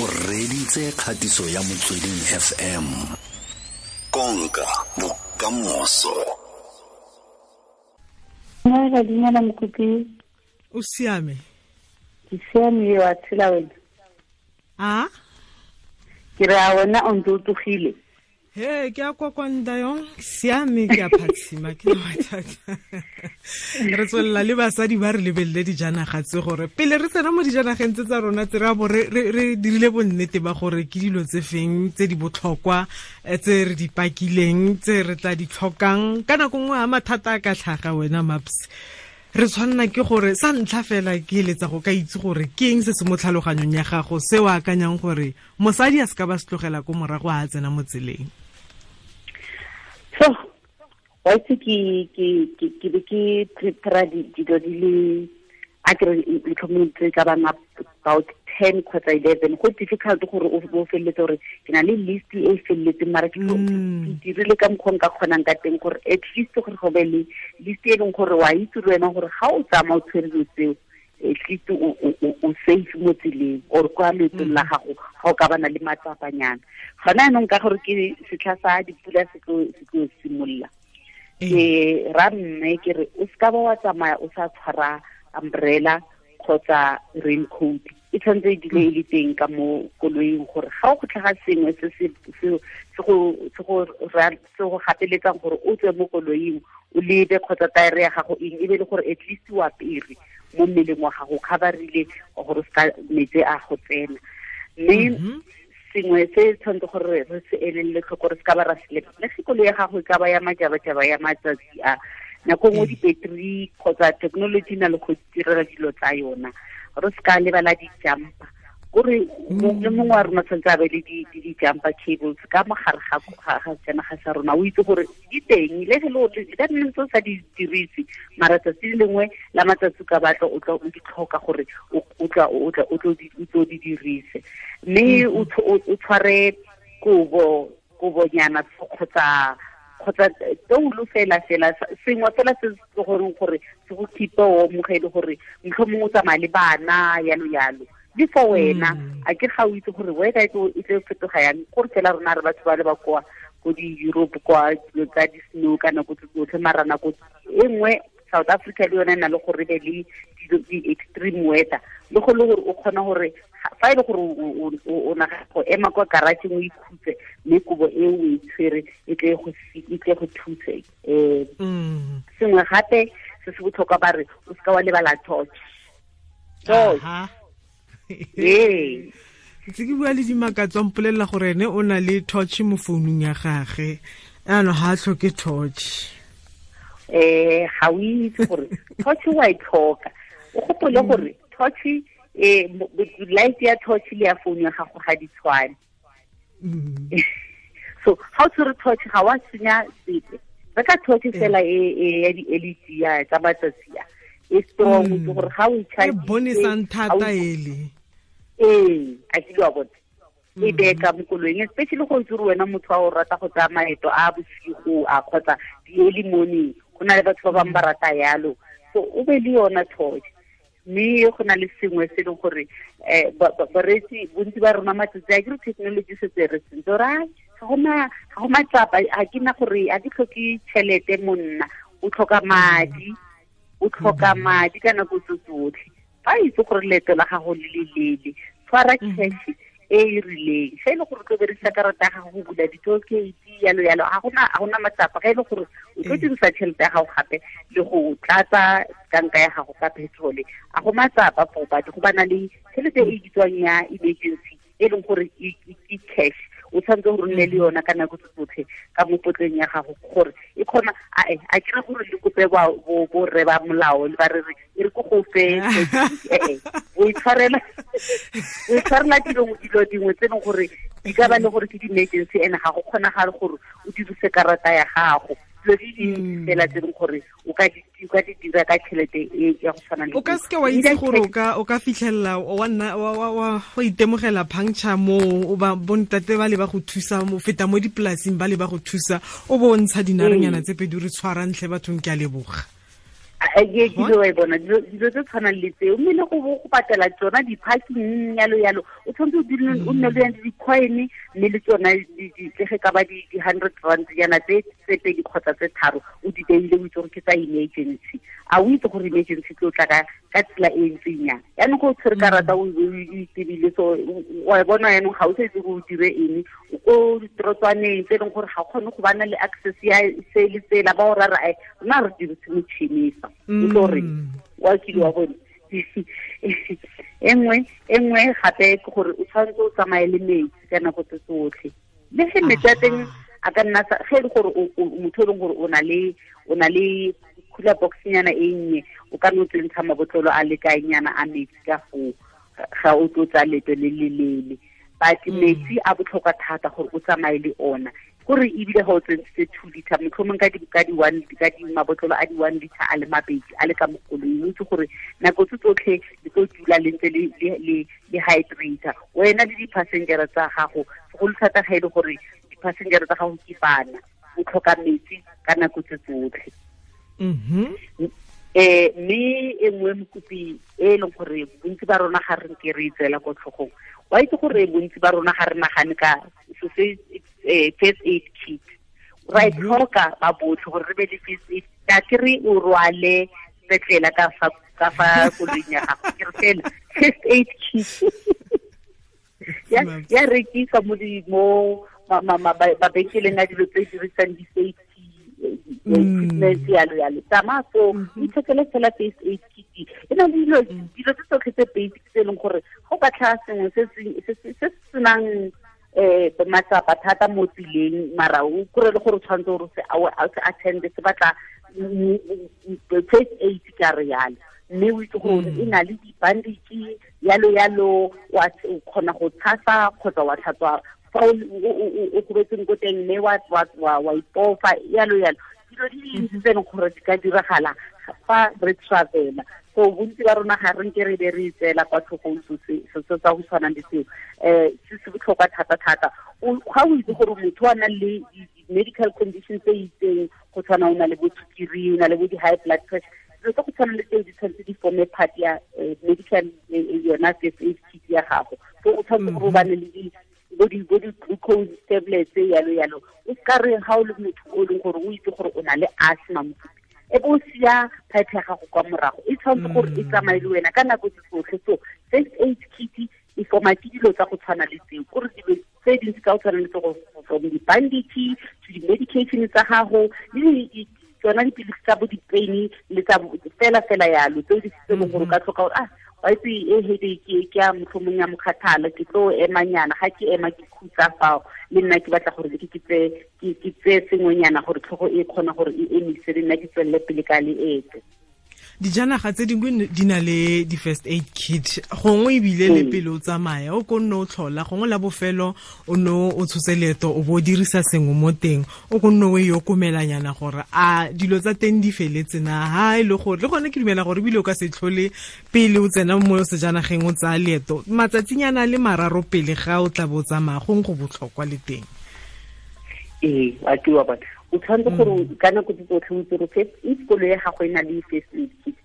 o reditse kgatiso ya motsweding fm konka bokamoso Mara dumela mokopi. O siame. Ke siame yo a tshela wena. A? Ke ra wena o ntse o tsogile. he ke a kwa kwa ndayong siame ke a phatsima ke mathata re tswelela le basadi ba re lebelele dijanaga tse gore pele re tsena mo dijanageng tse tsa rona tse re bo re dirile bonnete ba gore ke dilo tse feng tse di botlhokwa eh, tse re di pakileng tse re tla di tlhokang ka nako nngwe a mathata a ka tlhaga wena maps re tshwanela ke gore sa ntlha fela ke eletsa go ka itse gore ke eng se se mo tlhaloganyong ya gago se o akanyang gore mosadi a se ka ba se tlogela ko morago a tsena mo tseleng so wa itse ke ke ke ke be ke prepare dilo di le a ke itlhomong tse tla bana about ten kgotsa eleven go difficult gore o feleletse gore ke na le list e feleletseng mara ke mm. dirile ka mokgwa ka kgonang ka teng gore at least gore go be le list e leng gore wa itse le wena gore ga o tsamaya o tshwere dilo tseo at least o safe mo tseleng or kwa loetong mm. la gago ga o ka bana le matsapanyana gona anong ka gore ke setlha sa dipula se tlo simolola eh. ke ra mme ke re o seka ba wa tsamaya o sa tshwara umbrella kgotsa raincoat e tshwanetse e dile e le teng ka mo koloing gore ga o go tlhaga sengwe se go se go gapeletsang gore o tswe mo koloing o lebe kgotsa taere ya gago eng e be le gore at least o apere mo mmeleng wa gago kgabarile gore se ka metse a go tsena mme mhm. sengwe se tshwanetse gore re se elelele tlhoko re se ka ba ra se leba mme se koloi ya gago e ka ba ya majabajaba ya matsatsi a nako nngwe mm. dipetri kgotsa technology na le direla dilo tsa yona re se ka lebala di-jumper gore mm. le mongwe wa rona tshwanetse a be le di-jumper cables ka mogare ga senaga sa rona o itse gore di teng le ge le ka nne ntse o sa di dirise mara tsatsi le lengwe la matsatsi ka batla o tla o di tlhoka gore o tla o tla o tlo di dirise mme mm-hmm. o tshware kobo kobonyana kgotsa kgotsa toulo fela fela sengwe fela se se goreng gore se go khipe o mogele gore motlho mongwe o tsamaya le bana yalo yalo le fa wena mm. a ke ga o itse gore weda e tle e fetoga yang gore fela rona re batho ba le ba koa ko di-europe kwa dilo tsa di-snow ka nako tse tsotlhe mara nako e nngwe south africa le yone e na le gore be le di-extreme weather le go le gore o kgona gore fa e le gore o naga go ema kwa garageng o ikhutse mme kobo e o e tshwere e tle go e thuse um mm. sengwe gape se se botlhokwa ba re o seka wa lebala torch torch ee ntse ke bua le dimaka tswa mpolelela gore ene o na le torch mo founung ya gage ano ga a tlhoke torch um ga o itse gore torch wa e tlhoka o gopole gore torch um light ya torch le ya founu ya gago ga di tshwane mm. so ga o tshwere torch ga wa senya sepe re ka torch fela e, e ya di-elite ya tsa matsatsi ya e strong mm. ke gore ga o ichabonisang e thata ele ee a ke wa bone e mm. beka mo koloing especially go itse gore wena motho wa o rata go tsaya maeto a bosigo a kgotsa di-early morning go na le batho ba bangwe ba rata yalo so o be le yona torch mme go na le sengwe se e leng gore um bareetsi bontsi ba rona matsatsi a ke re technology setse re sentse ora ga gona ga go matsapa ga ke na gore a ke tlhoke tšhelete monna o tlhoka madi o tlhoka mm-hmm. madi ka nako tso tsotlhe ba itse gore leeto la gago le le leele tshwara mm-hmm. cash e e rileng ga e le gore o tlo berekisa karata ya gago go bula di-toll gate yalo yalo ga gona ga gona matsapa ga e le gore o tlo mm. dirisa tšhelete ya gago gape le go tlatsa tanka ya gago ka petrole a go matsapa for batho go ba na le tšhelete e bitswang ya emergency e leng gore e, e, e cash o tshwanetse gore nne le mm. yona ka nako tse tsotlhe ka mo potleng ya gago gore e kgona a kry gore le kope borre ba molao le ba re e re ko gope ee o itshwarela o itshwarela dilo dilo dingwe tse leng gore di ka ba le gore ke di-emergency and ga go kgonagale gore o dirise karata ya gago dilo di dintsi mm. fela tse leng gore o ka di dira ka tšhelete e ya go tshwana le o ka seke wa itse gore o ka fitlhelela wa itemogela puncture moo ba bontate ba le ba go thusa mo feta mo dipolasing ba le ba go thusa o bo o ntsha dinarenyana mm. tse pedi o re tshwarang tlhe bathong ke a leboga a ke ke dilo e bona dilo tse tshwanang le tseo mme le go bo go patela tsona di-parking yalo yalo o tshwanetse o dule o nne le yana di-coin mme le tsona tsege ka ba di-hundred rand yana tse tse pedi kgotsa tse tharo o di beile o itse gore ke tsa emergency a o itse gore emergency tlo tla ka ka tsela e ntseng yang yaanong go o tshwere karata o itebile so wa e bona yaanong ga o sa itse go o dire eng ko diterotswaneng tse e leng gore ga kgone go bana le access ya se le tsela ba o rara a rona re dirise motšhini fa o tlo re mm. wa kile wa bone engwe engwe gape ke gore o tshwanetse o tsamaye le metsi ka nako tse tsotlhe le ge metsi a teng a ka nna ge e le gore motho e leng gore o na le o na le khula boxnyana e nnye o ka no tsentsha mabotlolo a le kaenyana a metsi ka foo ga o tlo tsa leto le le lele but mm. metsi a botlhokwa thata gore o tsamaye le ona gore ebile ga o tsentse two liter motlhomong ka di ka di one ka di mabotlolo a di one liter a le mabedi a le ka mokolong o itse gore nako tse tsotlhe le tlo dula le ntse le le le hydrator wena le di-passengera tsa gago segolo thata ga e le gore di-passengera tsa gago ke bana o tlhoka metsi ka nako tse tsotlhe mm-hmm. eh mme e nngwe mokopi e e leng gore bontsi ba rona ga re nke re itseela ko tlhogong wa itse gore bontsi ba rona ga re nagane ka so se eh, first aid kit ra e mm-hmm. tlhoka ba botlhe gore re be le first aid ka ke re o rwale setlela ka fa ka fa koloing ya gago ke re fela first aid kit ya ya rekisa mo di mo mabenkeleng a dilo tse dirisang di-safety eh, mm. equipment yalo yalo tama so mm-hmm. ithekele fela face aid kit e na le dilo mm. dilo tse tsotlhe tse basic tse e leng gore go ka tlhaa sengwe se se senang eh matsapa thata mo tsileng mara o kore le gore o tshwanetse gore se a se attend se batla mm, first aid ka reale mme o itse gore e na le dibandiki yalo yalo wa khona go tshasa kgotsa wa tlhatswa fa o gobetseng ko teng mme wa ipofa yalo yalo dilo di le ntsi tsene gore di ka diragala fa re tshwabela so bontsi ba rona ga re nke re be re itseela kwa tlhogong selo tsa go tshwanang le seo um se se botlhokwa thata-thata ga o itse gore motho a nang le di-medical condition tse itseng go tshwana o na le botsukiri o na le bo di-high blood pressure dilo tse go tshwana le tseo di tshwanetse di forme part ya eh, medical eh, eh, yona first aid kit ya gago so o tshwanetse gore o bane le di bo di bo di glucose tablets yalo yalo o ka re ha o le motho o leng gore o itse gore o na le asthma mo e bo sia pipe ya gago kwa morago e tshwanetse gore e mm. tsamaye le wena ka nako tsotlhe so first aid kit ifoma ke dilo tsa go tshwana le tseo kore dilo tse dintsi tsa go tshwana le tsego from di-bandity to di-medication tsa gago le tsona dipilisi tsa bo dipaini le tsa fela fela yalo tseo di sitse gore o ka tlhoka gore ah wa itse e hede ke ke a motlhomong ya mokgathala ke tlo emanyana ga ke ema ke khutsa fao le nna ke batla gore ke ke tse ke tse sengwenyana gore tlhogo e kgona gore e emise le nna ke tswelele pele ka le etse dijanaga tse dingwe di na le di-first aid kit gongwe ebile le hmm. pele o tsamaya o ko nne o tlhola gongwe la bofelo o ne o tshotse leeto o bo o dirisa sengwe mo teng o ko nne o e okomelanyana gore a dilo tsa teng di feletse na ha e le gore le gone ke dumela gore ebile o ka se tlhole pele o tsena mo sejanageng o tsaya leeto matsatsinyana le mararo pele ga o tla bo o tsamaya gongwe go botlhokwa le teng ee a ke wa bona o tshwanetse mm. gore ka nako tse tsotlhe o itse gore e sekolo ya gago e na le first aid kit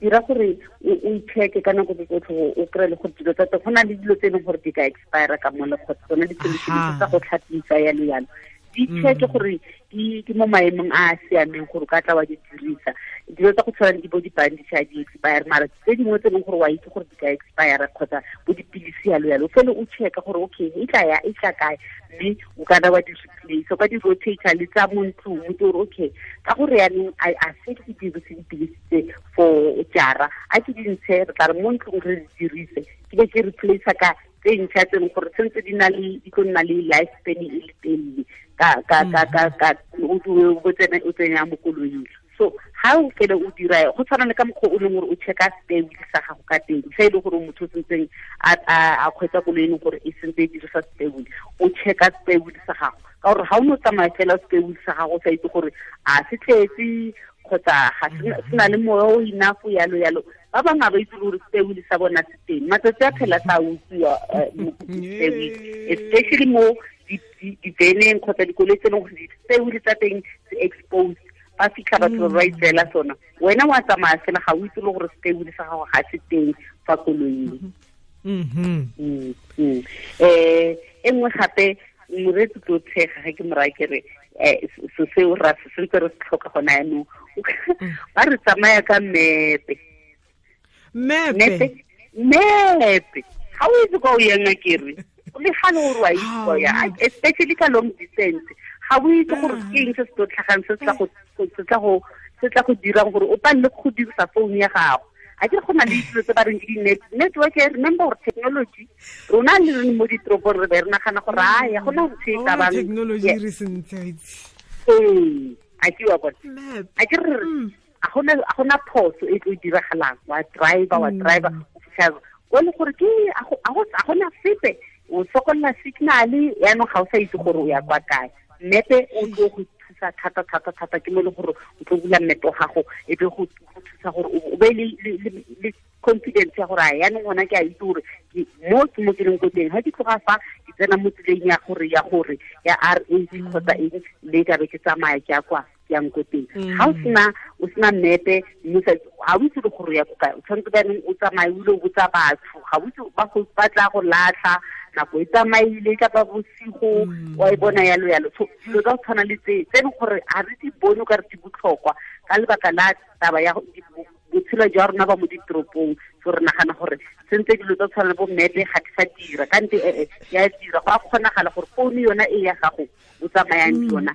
dira gore o icheke ka nako tse tsotlhe o kry le gore dilo tsa go na le dilo tse e leng gore di ka expire ka mole kgotsa tsone ditseleselese tsa go tlhatlisa yalo yalo di cheke mm. gore ke mo maemong a a siameng gore o ka tla wa di dirisa dilo tsa go tshwana le di-body bandage a di expire mara tse dingwe tse leng gore wa itse gore di ka expire kgotsa bo dipilisi yalo yalo fele o checka gore okay e tla ya e tla kae mme o ka da wa di replace ka di rotator le tsa mo ntlong o tore okay ka gore yanong a a se ke dirise dipilisi tse for jara a ke di ntshe re tla re mo ntlong re dirise ke be ke replace ka tse ntšha tse leng gore sentse di na le di tlo nna le life span e le telele ka ka ka ka ka o tsena mo koloing so ga o kele o dira go tshwana le ka mokgwa o leng gore o checka spare wheel sa gago ka teng sa e le gore motho o sentseng a kgwetsa koloi e leng gore e sentse e dirisa spare wheel o checka spare wheel sa gago ka gore ga o ne o tsamaya fela spare wheel sa gago o sa itse gore a se tletse kgotsa ga se na le moya o inafo yalo yalo ba bangwe ga ba itse gore spare wheel sa bona se teng matsatsi a phela sa utsiwa eh, especially mo di-veneng kgotsa dikoloi tse leng gore tseo le tsa teng se exposed ba fitlha batho ba ba mm. itseela sona wena wa tsamaya fela ga o itse le gore seteule sa gago ga se teng fa koloing um e nngwe gape moretsi tlo tshega ga ke moraya ke re eh, so seo ra se sentse re se tlhoka gona yanong mm. ba re tsamaya ka mmepe mepe mepe ga o itse kwa o yanga kere le gale o re wa itse kwa ya especially ka long distance ga o itse gore ah. ke eng se se tlo tlhagang se se tla go se tla go dirang gore o palele go dirisa founu ya gago a ke go na le dilo tse ba reng ke di-net network e remember gore technology rona le rene mo ditoropong re be re nagana gore a ya go na ntho e kabang ee a ke wa bone a ke re mm. a gona a gona phoso e tlo diragalang wa driver wa mm. driver o le gore ke a go a gona sepe o sokolela signal yaanong ga o sa itse gore o ya kwa kae mmepe o tlo go thusa thata thata thata ke mo e le gore o tlo bula mmepe wa gago e be go thusa gore o be le confidence ya gore a yaanong gona ke a itse gore mo ke mo ke leng ko teng ga ke tloga fa ke tsena mo tseleng ya gore ya gore ya r a kgotsa eng le ka be ke tsamaya ke ya kwa yang ko teng mm. ga o sena o sena mepe mmusa ga o itse le gore ya ko kae o tshwanetse ka neng o tsamaye o ile o botsa batho ga o itse ba go ba tla go latlha nako e tsamaile ka ba bosigo mm. wa e bona yalo yalo so dilo tsa go tshwana le tse tse le gore ga re di bone o ka re di botlhokwa ka lebaka la taba ya botshelo jwa rona ba mo ditoropong so re nagana gore sentse dilo tsa tshwana le bo mete ga di sa dira ka nte ee ya dira go a kgonagala gore founu yona e ya gago o tsamayang mm. yona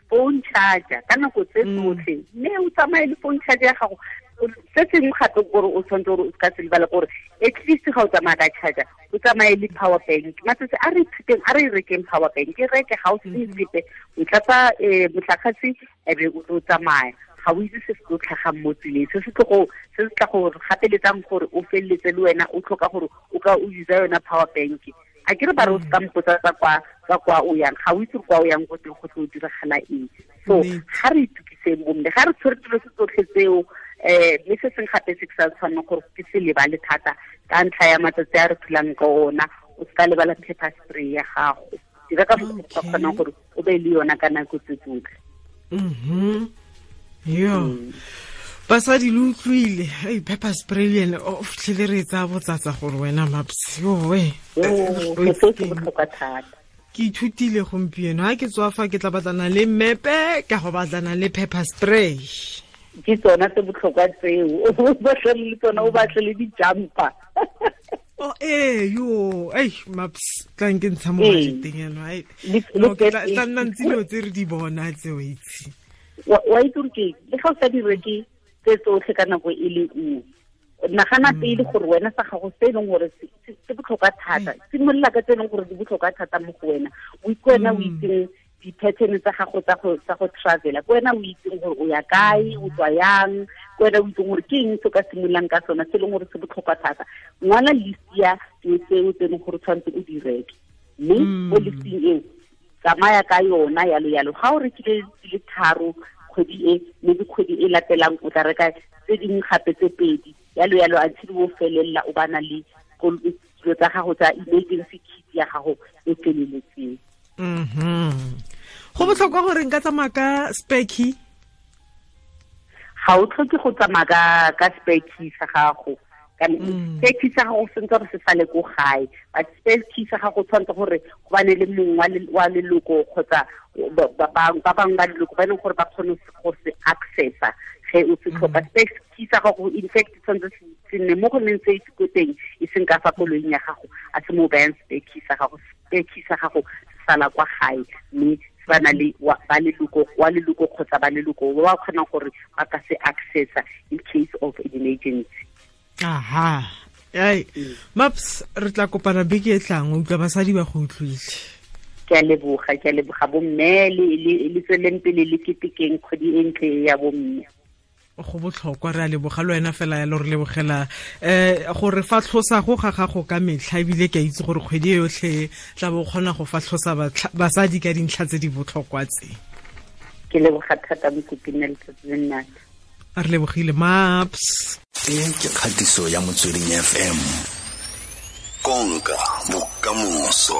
phone charger ka nako tse mm. tsotlhe mme o tsamaye le phone charger ya gago se sengwe gape gore o tshwanetse gore o ka se lebala gore at least ga o tsamaya ka charger o tsamaye le power bank matsatsi a re ithuteng a re rekeng power bank e reke ga o se mm-hmm. sepe o tlatsa eh, motlakgatsi ebe o tlo tsamaya ga o itse se se tlo tlhagang mo tseleng se se tlo se se tla go gapeletsang gore o feleletse le wena o tlhoka gore o ka o usa yona power bank a ke re ba re ka mpotsa tsa kwa tsa kwa o yang ga o itse kwa o yang ko teng go tlo diragala eng so ga re itukiseng bomme ga re tshwere dilo se tsotlhe tseo um mme se seng gape se ke sa tshwaneng gore ke se lebale thata ka ntlha ya matsatsi a re phelang ka ona o se ka lebala phepha spray ya gago dira ka mokgwa kgonang gore o be le yona ka nako tse tsotlhe mm-hmm. yo mm. basadi le utlwile ei pepper spray le ene o fitlhele re tsaya botsatsa gore wena maps owe ke ithutile gompieno ga ke tswa fa ke tla batlana le mepe ka go batlana le pepper spray ke tsona tse botlhokwa tseo o batlele le tsona o batle le dijampa Oh, eh, yo, ei, maps, tla nke ntsha mo budgeteng eno, ai. No, ke tla nna ntse dilo tse re di bona tse o itse. Wa itse gore ke, le ga o sa dire ke tse tsotlhe ka nako e le nngwe. Nagana mm. pele gore wena sa gago se e leng gore se botlhokwa thata. Mm. Simolola ka tse e leng gore di botlhokwa thata mo go wena. O ikwe wena o mm. itseng di-pattern tsa gago tsa go tsa go travela ke wena o itseng gore o ya kae o tswa yang ke wena o itseng gore ke eng se o ka simololang ka sona se e leng gore se botlhokwa thata ngwana lisia o tse o tseneng gore tshwanetse o di reke mme mm. mo listing eo tsamaya ka yona yalo yalo ga o rekile di le tharo kgwedi e mo dikgwedi e latelang o tla reka tse dingwe gape tse pedi yalo yalo a ntshedi o felelela o bana le dilo tsa gago tsa emergency kit ya gago e feleletseng mhm. go botlhokwa gore nka tsamaya ka speki ga o tlhoke go tsamaya ka ka speki sa gago kana mm. speki sa gago sentse gore se sale ko gae but speki sa gago tshwanetse gore go bane le mongwe wa leloko kgotsa ba bangwe ba leloko ba e leng gore ba kgone go se accessa ge o se tlhopa mm. speki tisa go go infect tshwanetse se nne mo go neng tse itse ko teng e seng ka fa koloing ya gago a se mo bayang speki sa gago speki sa gago sala kwa gae mme ba na le ba leloko wa leloko kgotsa ba leloko ba ba kgonang gore ba ka se accessa in case of an emergency aha ai mm. maps re tla kopana beke e tlang o utlwa basadi ba go utlwile ke a leboga ke a leboga bomme le tsweleng pele le ketekeng kgwedi e ntle ya bomme go botlhokwa re a leboga le wena fela yalo re lebogela um gore fa tlhosa go ga gago ka metlha ebile ke a itse gore kgwedi e yotlhe tla bo kgona go fa tlhosa basadi ka dintlha tse di botlhokwa tse ke leboga thata mokopina letsatsi le nnate re lebogile maps e ke kgatiso ya motsweding fm konka bokamoso